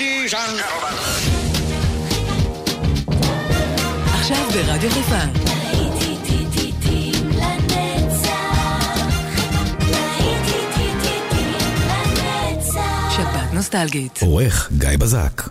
Ladies and gentlemen. עכשיו ברדיו חיפה. שפעת נוסטלגית. עורך גיא בזק.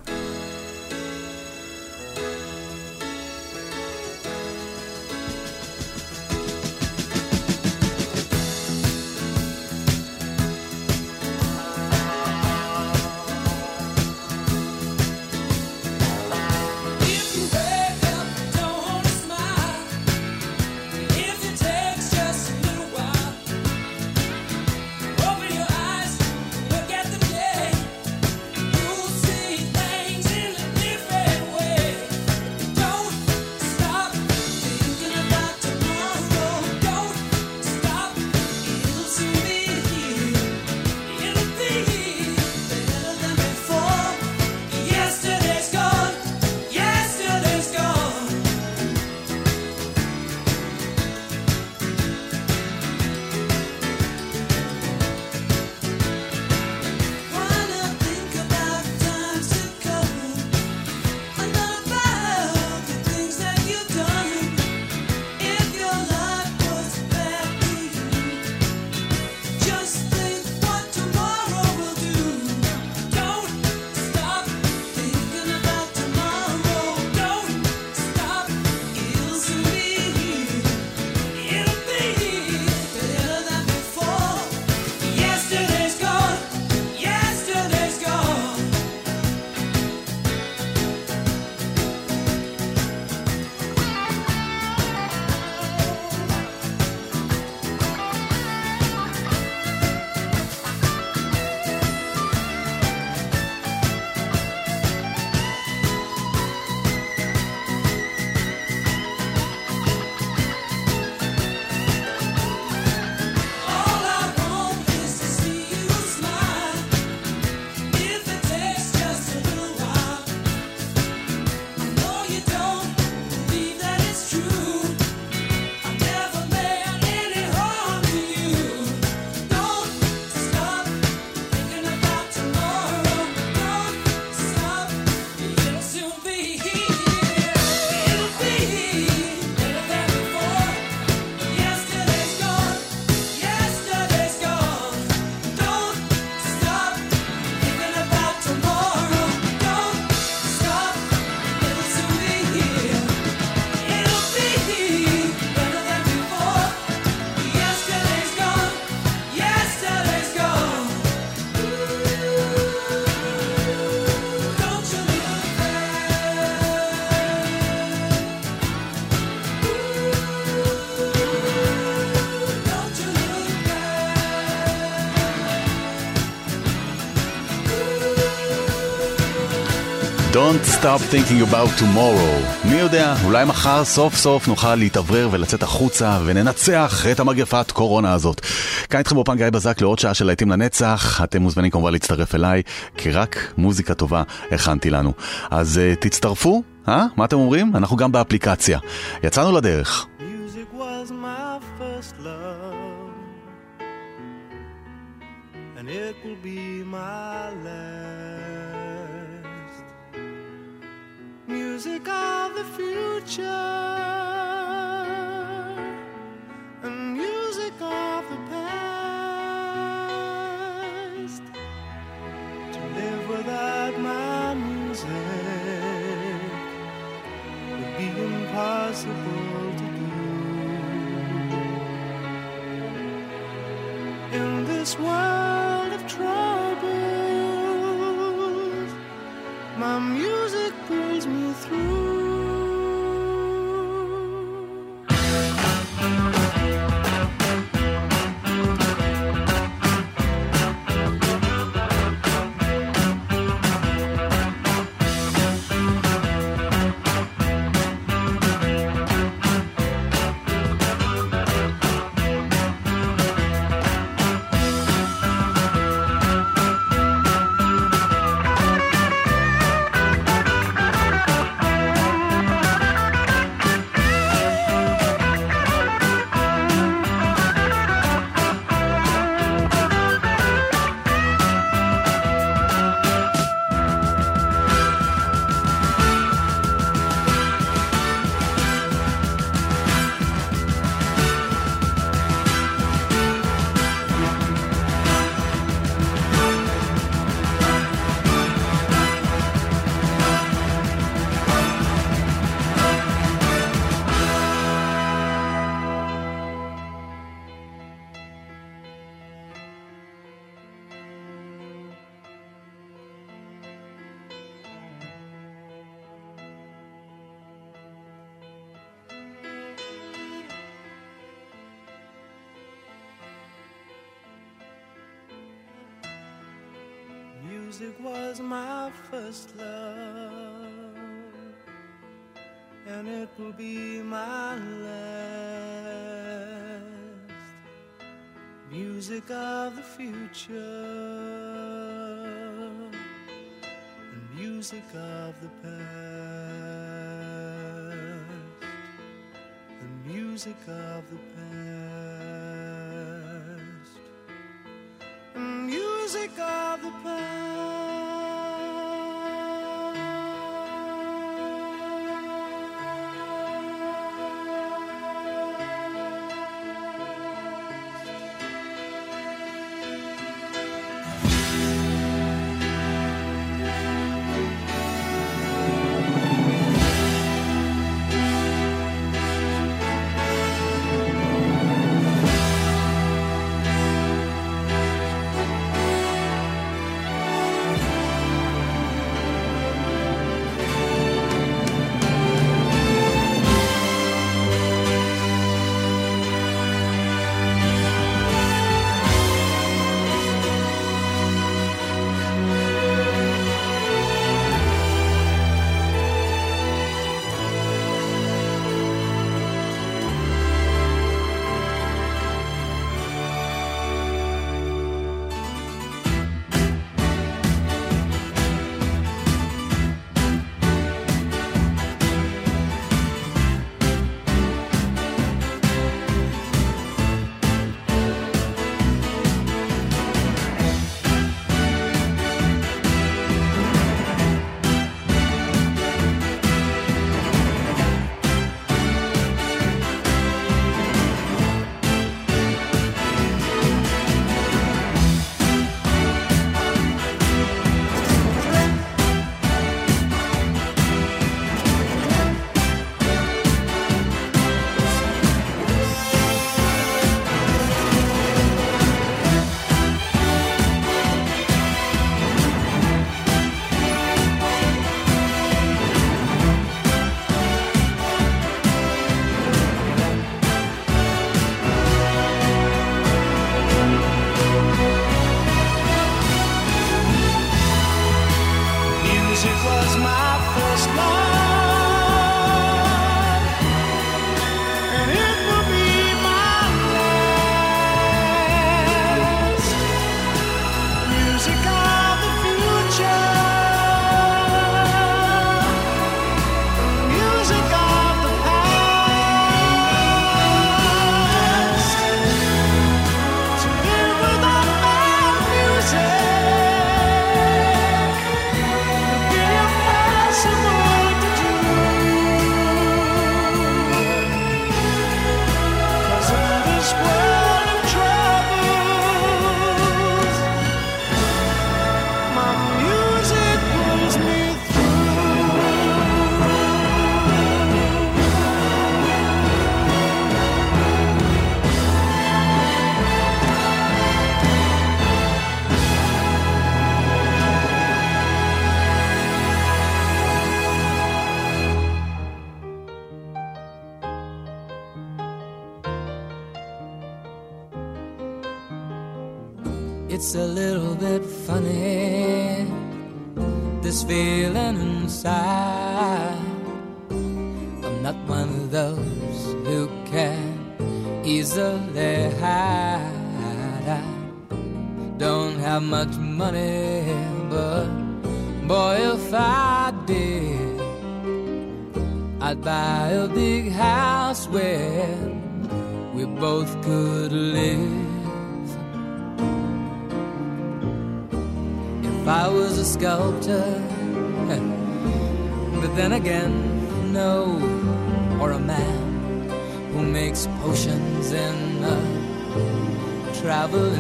Don't stop thinking about tomorrow. מי יודע, אולי מחר סוף סוף נוכל להתאוורר ולצאת החוצה וננצח את המגפת קורונה הזאת. כאן איתכם באופן גיא בזק לעוד שעה של להיטים לנצח. אתם מוזמנים כמובן להצטרף אליי, כי רק מוזיקה טובה הכנתי לנו. אז uh, תצטרפו, אה? מה אתם אומרים? אנחנו גם באפליקציה. יצאנו לדרך. it will be my Music of the future and music of the past. To live without my music would be impossible to do. In this world of troubles, my music through. Music was my first love, and it will be my last. Music of the future, and music of the past, and music of the past, music of the Music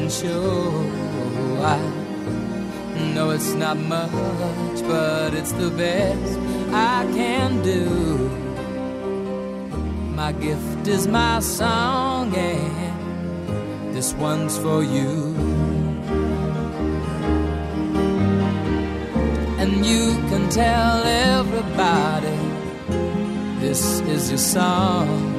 traveling show. I know it's not much, but it's the best I can do. My gift is my song, and this one's for you. and you can tell everybody this is your song.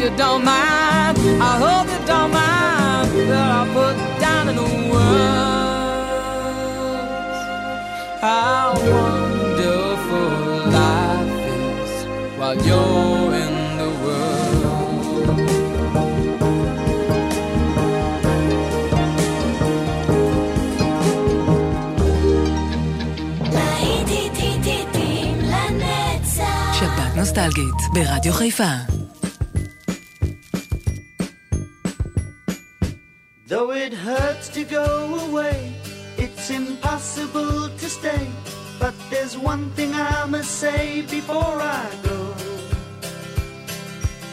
you don't mind. I hope you don't mind that I put down in the words how wonderful life is while you're in the world. להיטים לנצח. שבת נוסטלגית ברדיו חיפה. impossible to stay. But there's one thing I must say before I go.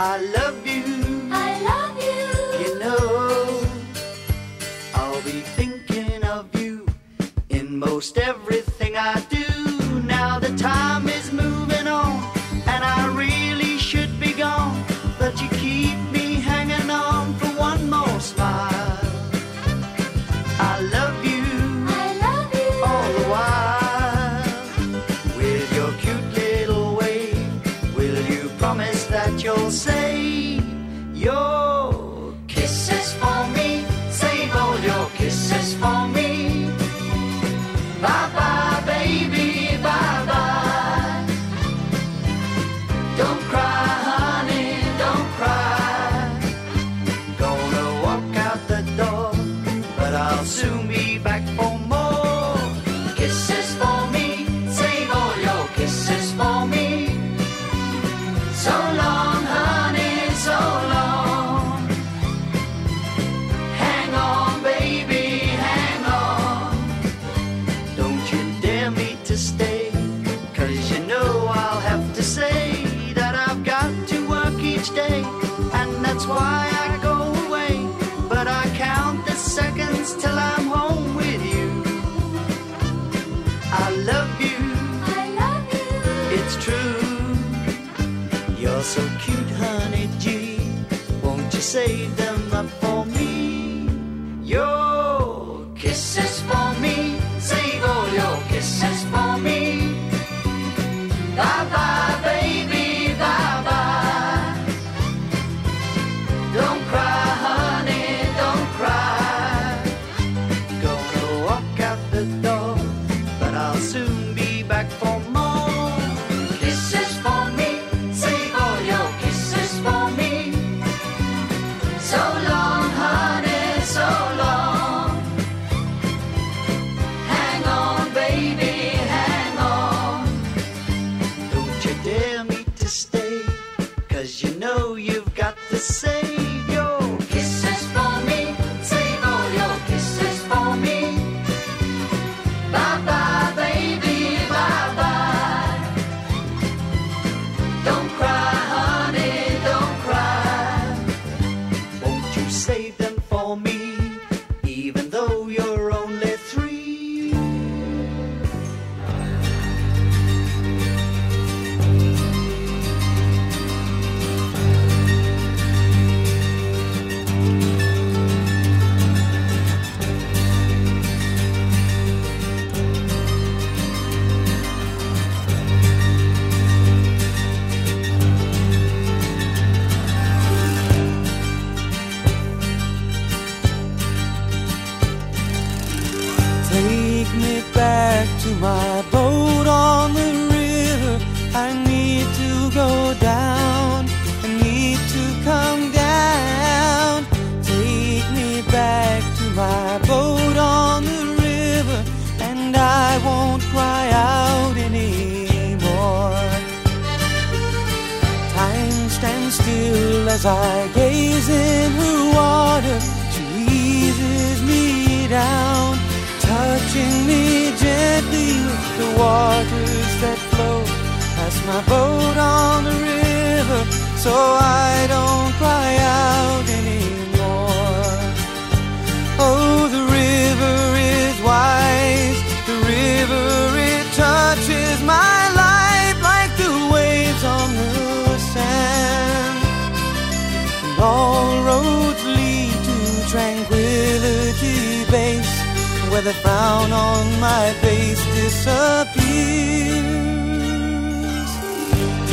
I love you, I love you. you know. I'll be thinking of you in most everything kisses for me. on my face disappears.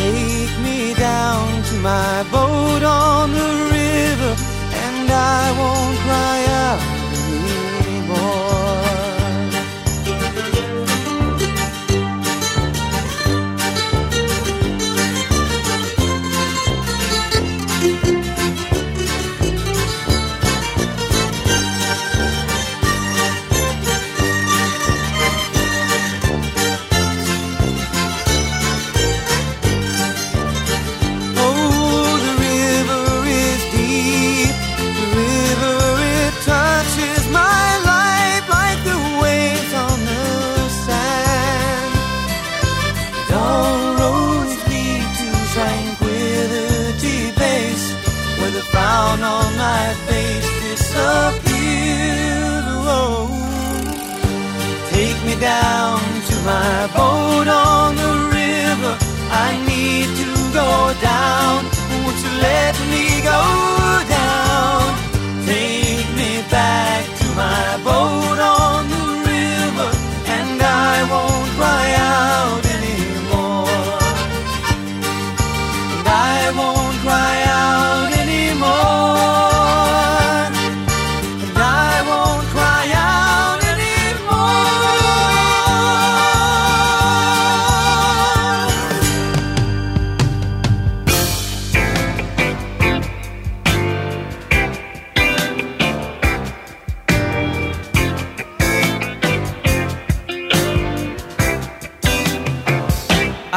Take me down to my boat on the river, and I won't cry out.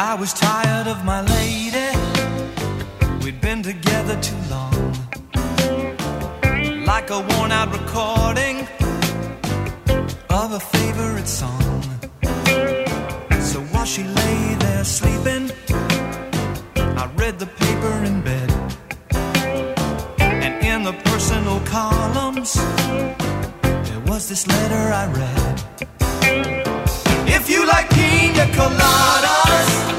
I was tired of my lady. We'd been together too long. Like a worn out recording of a favorite song. So while she lay there sleeping, I read the paper in bed. And in the personal columns, there was this letter I read like pina coladas.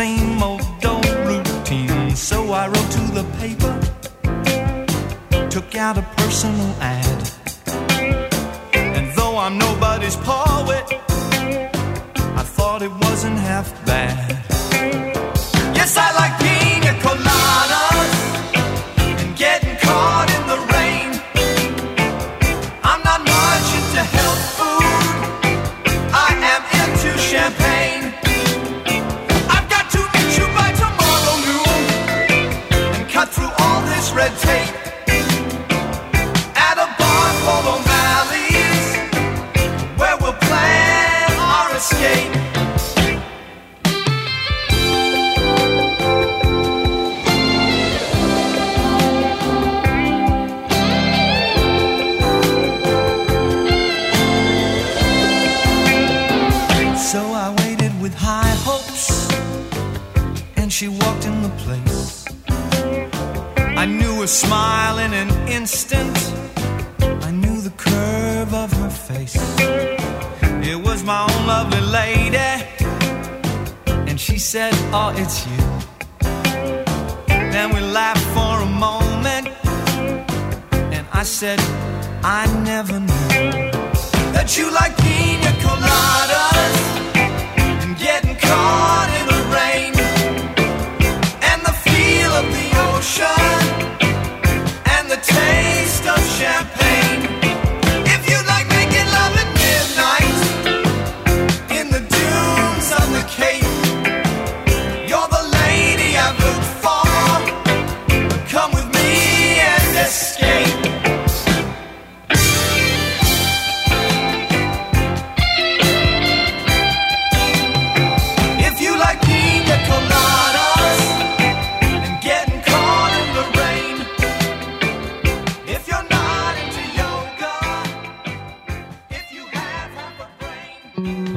same old dull routine. So I wrote to the paper, took out a personal ad. And though I'm nobody's poet, I thought it wasn't half bad.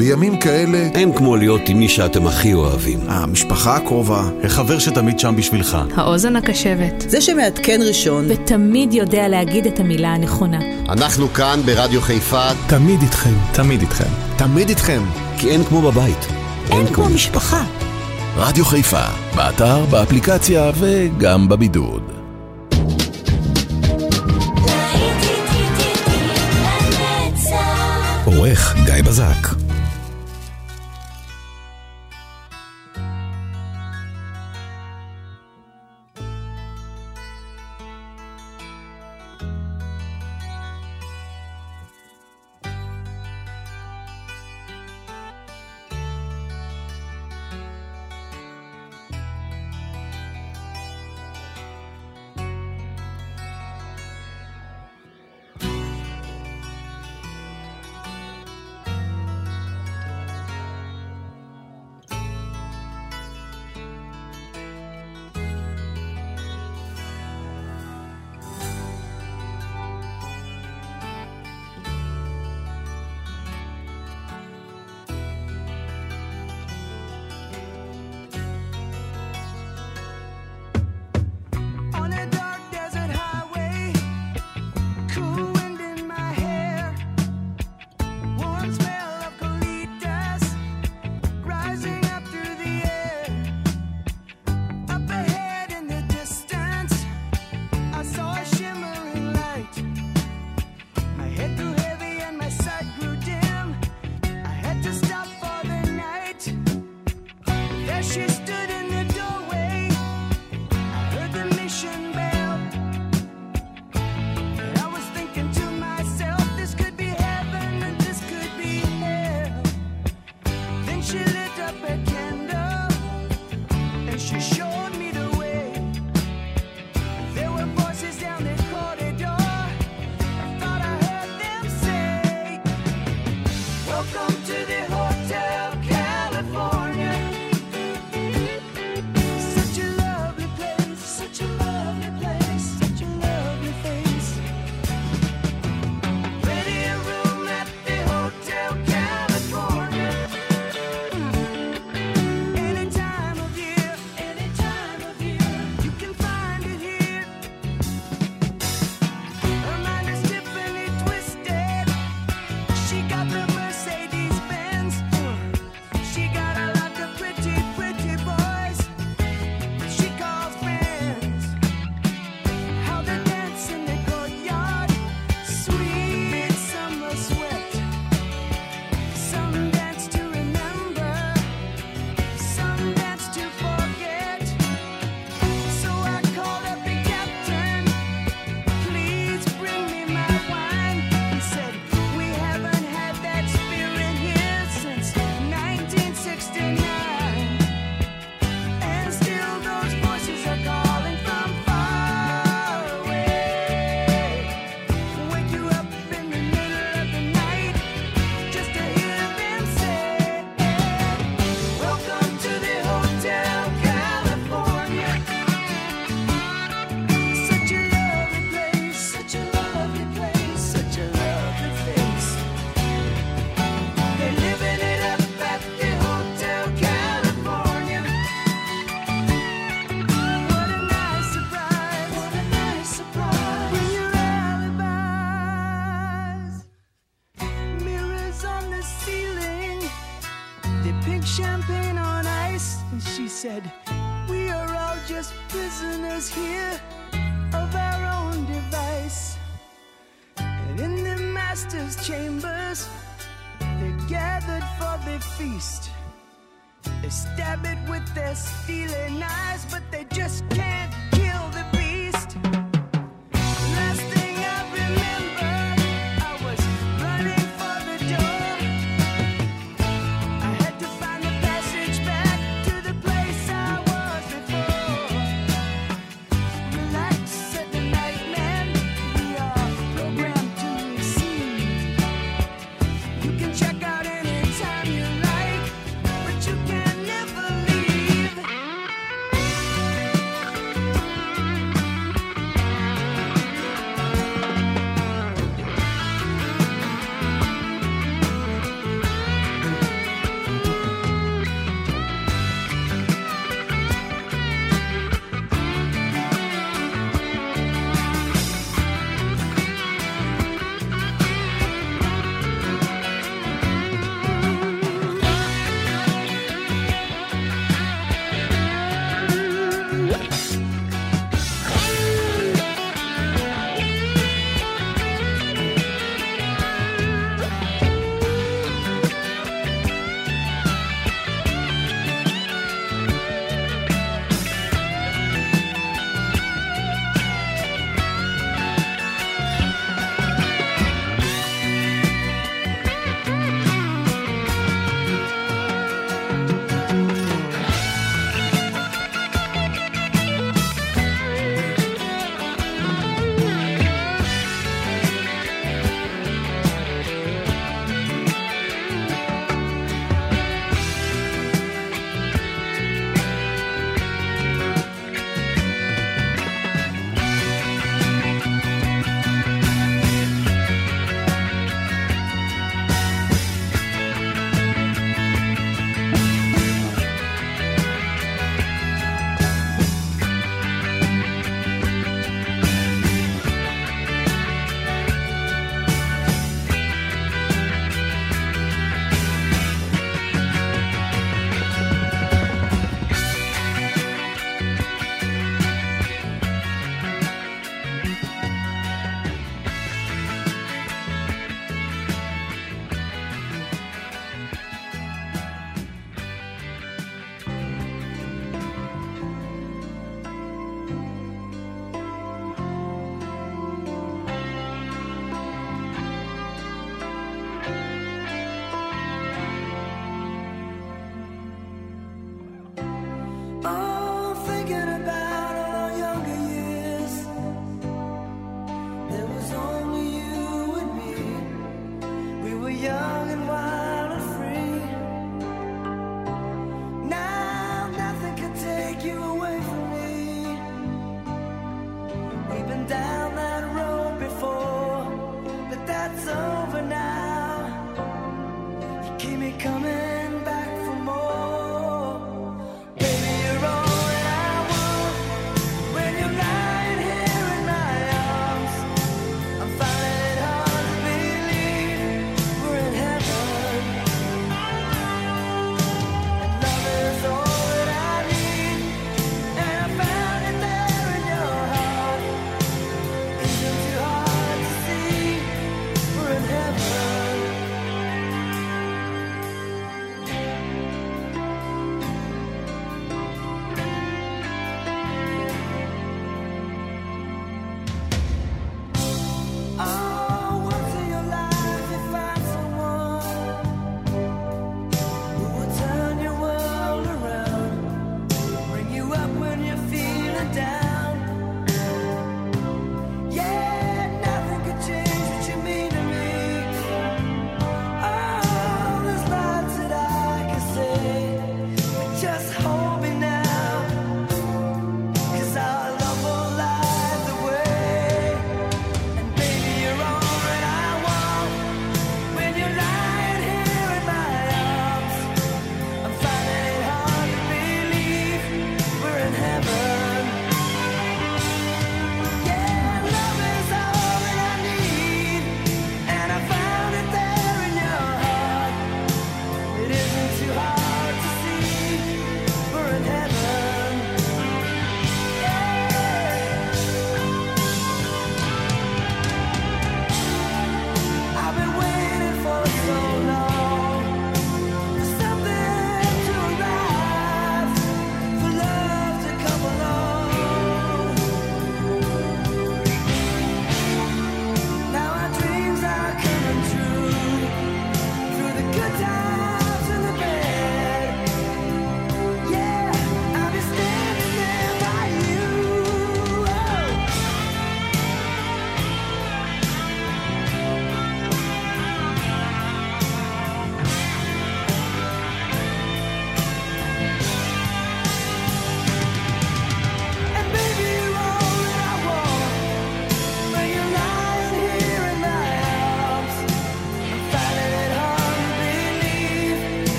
בימים כאלה... אין כמו להיות עם מי שאתם הכי אוהבים. המשפחה הקרובה, החבר שתמיד שם בשבילך. האוזן הקשבת. זה שמעדכן ראשון. ותמיד יודע להגיד את המילה הנכונה. אנחנו כאן ברדיו חיפה. תמיד איתכם. תמיד איתכם. תמיד איתכם. כי אין כמו בבית. אין, אין כמו משפחה. רדיו חיפה, באתר, באפליקציה וגם בבידוד. עורך גיא בזק precious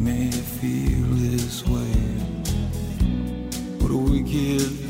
may feel this way, but we give.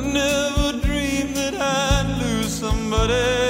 I never dreamed that I'd lose somebody.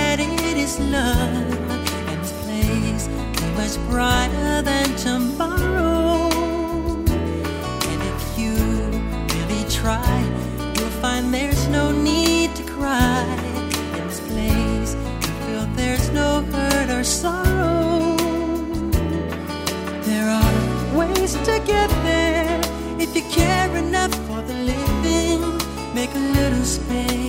it is love. And this place is much brighter than tomorrow. And if you really try, you'll find there's no need to cry. In this place, you feel there's no hurt or sorrow. There are ways to get there if you care enough for the living. Make a little space,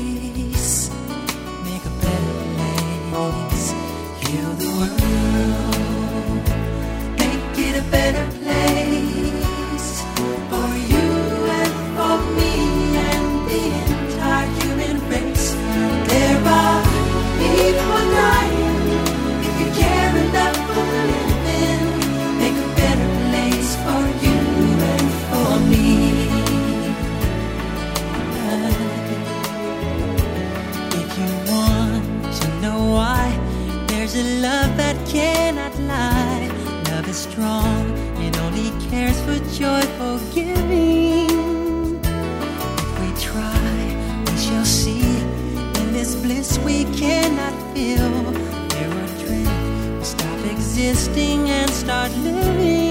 is strong, it only cares for joyful giving. If we try, we shall see. In this bliss we cannot feel. Are dreams, we stop existing and start living.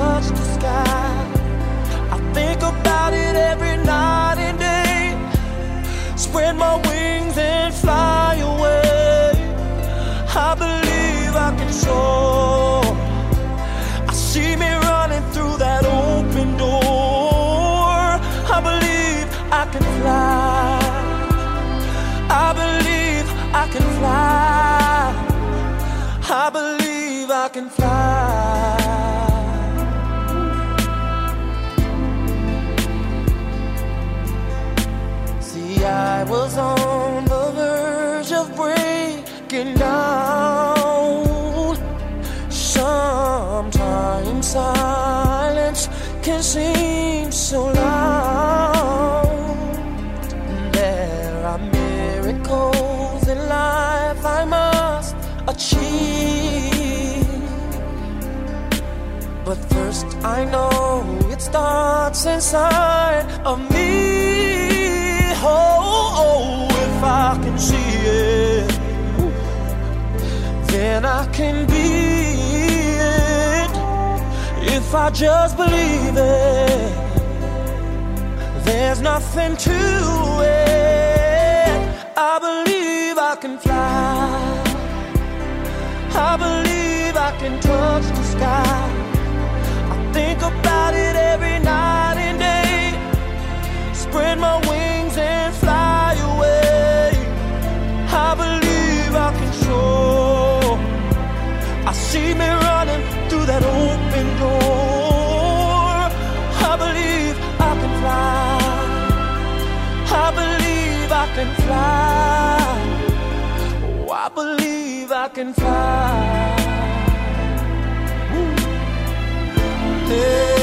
Touch the sky. Can seem so loud. There are miracles in life I must achieve. But first, I know it starts inside of me. Oh, oh, oh if I can see it, then I can be. If I just believe it, there's nothing to it. I believe I can fly. I believe I can touch the sky. I think about it every night and day. Spread my wings and fly away. I believe I can soar. I see me running through that open door. I believe I can fly. I believe I can fly. Oh, I believe I can fly. Hey,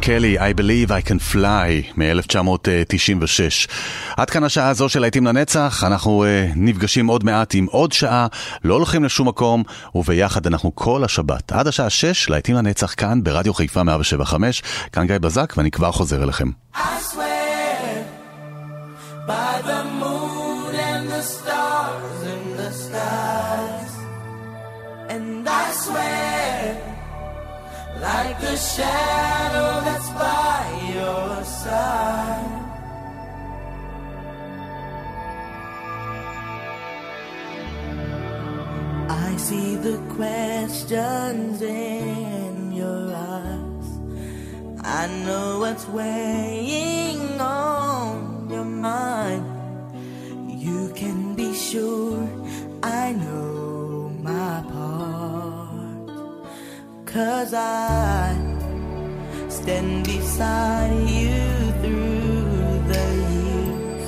קלי, I Believe I Can Fly, מ-1996. עד כאן השעה הזו של להיטים לנצח, אנחנו uh, נפגשים עוד מעט עם עוד שעה, לא הולכים לשום מקום, וביחד אנחנו כל השבת, עד השעה 6, להיטים לנצח כאן ברדיו חיפה 175, כאן גיא בזק, ואני כבר חוזר אליכם. I swear by stars like the shadow that's by your side. I see the questions in your eyes. I know what's weighing on your mind. You can be sure I know my part. Cause I stand beside you through the years.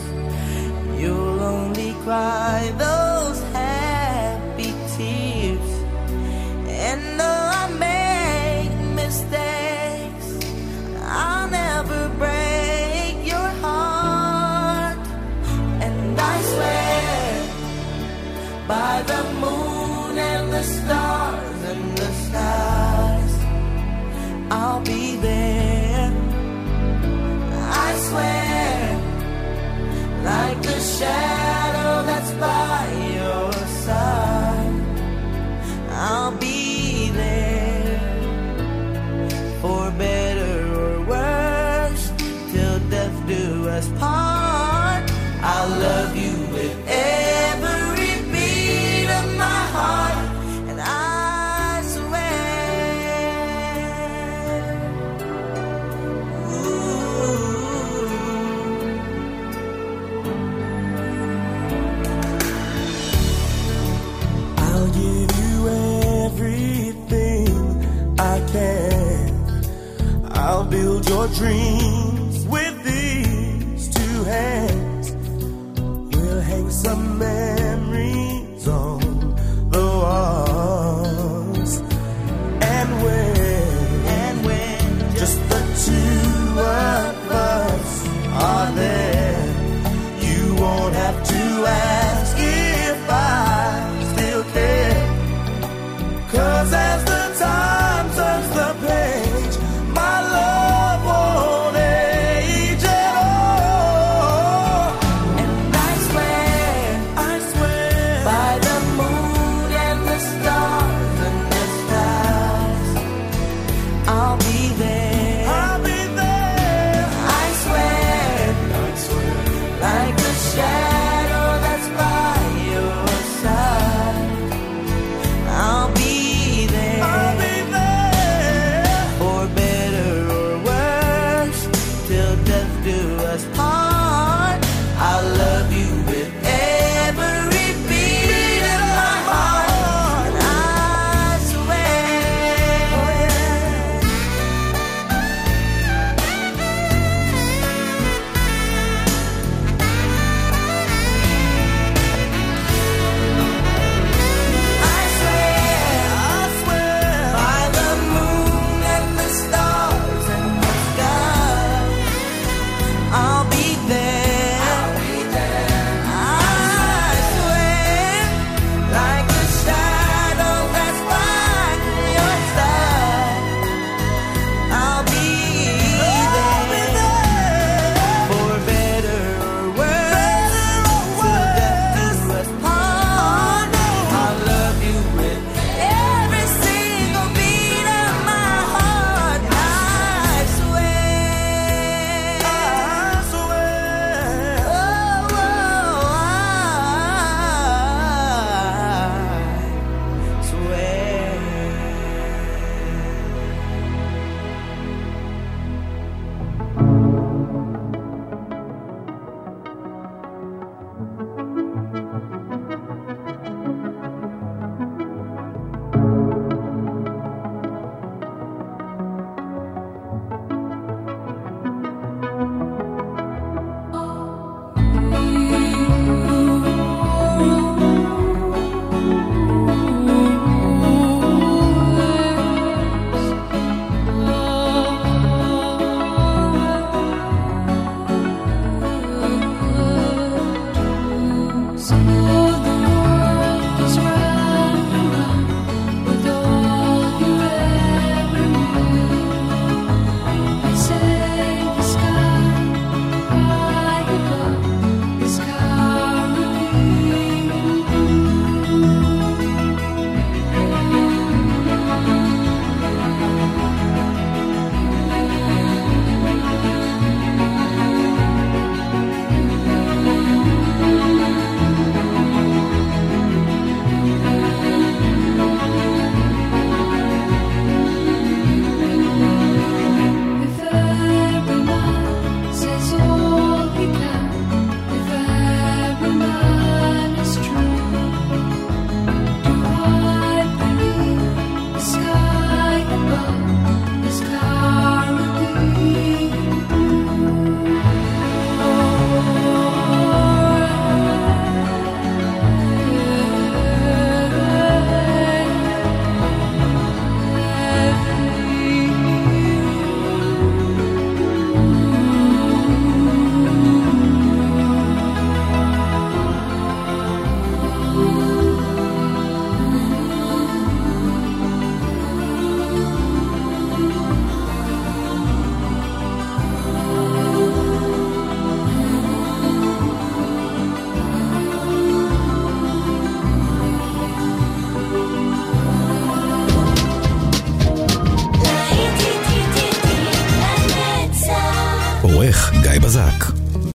You'll only cry those happy tears. And though I make mistakes, I'll never break your heart. And I swear by the moon and the stars and the skies, I'll be there. Build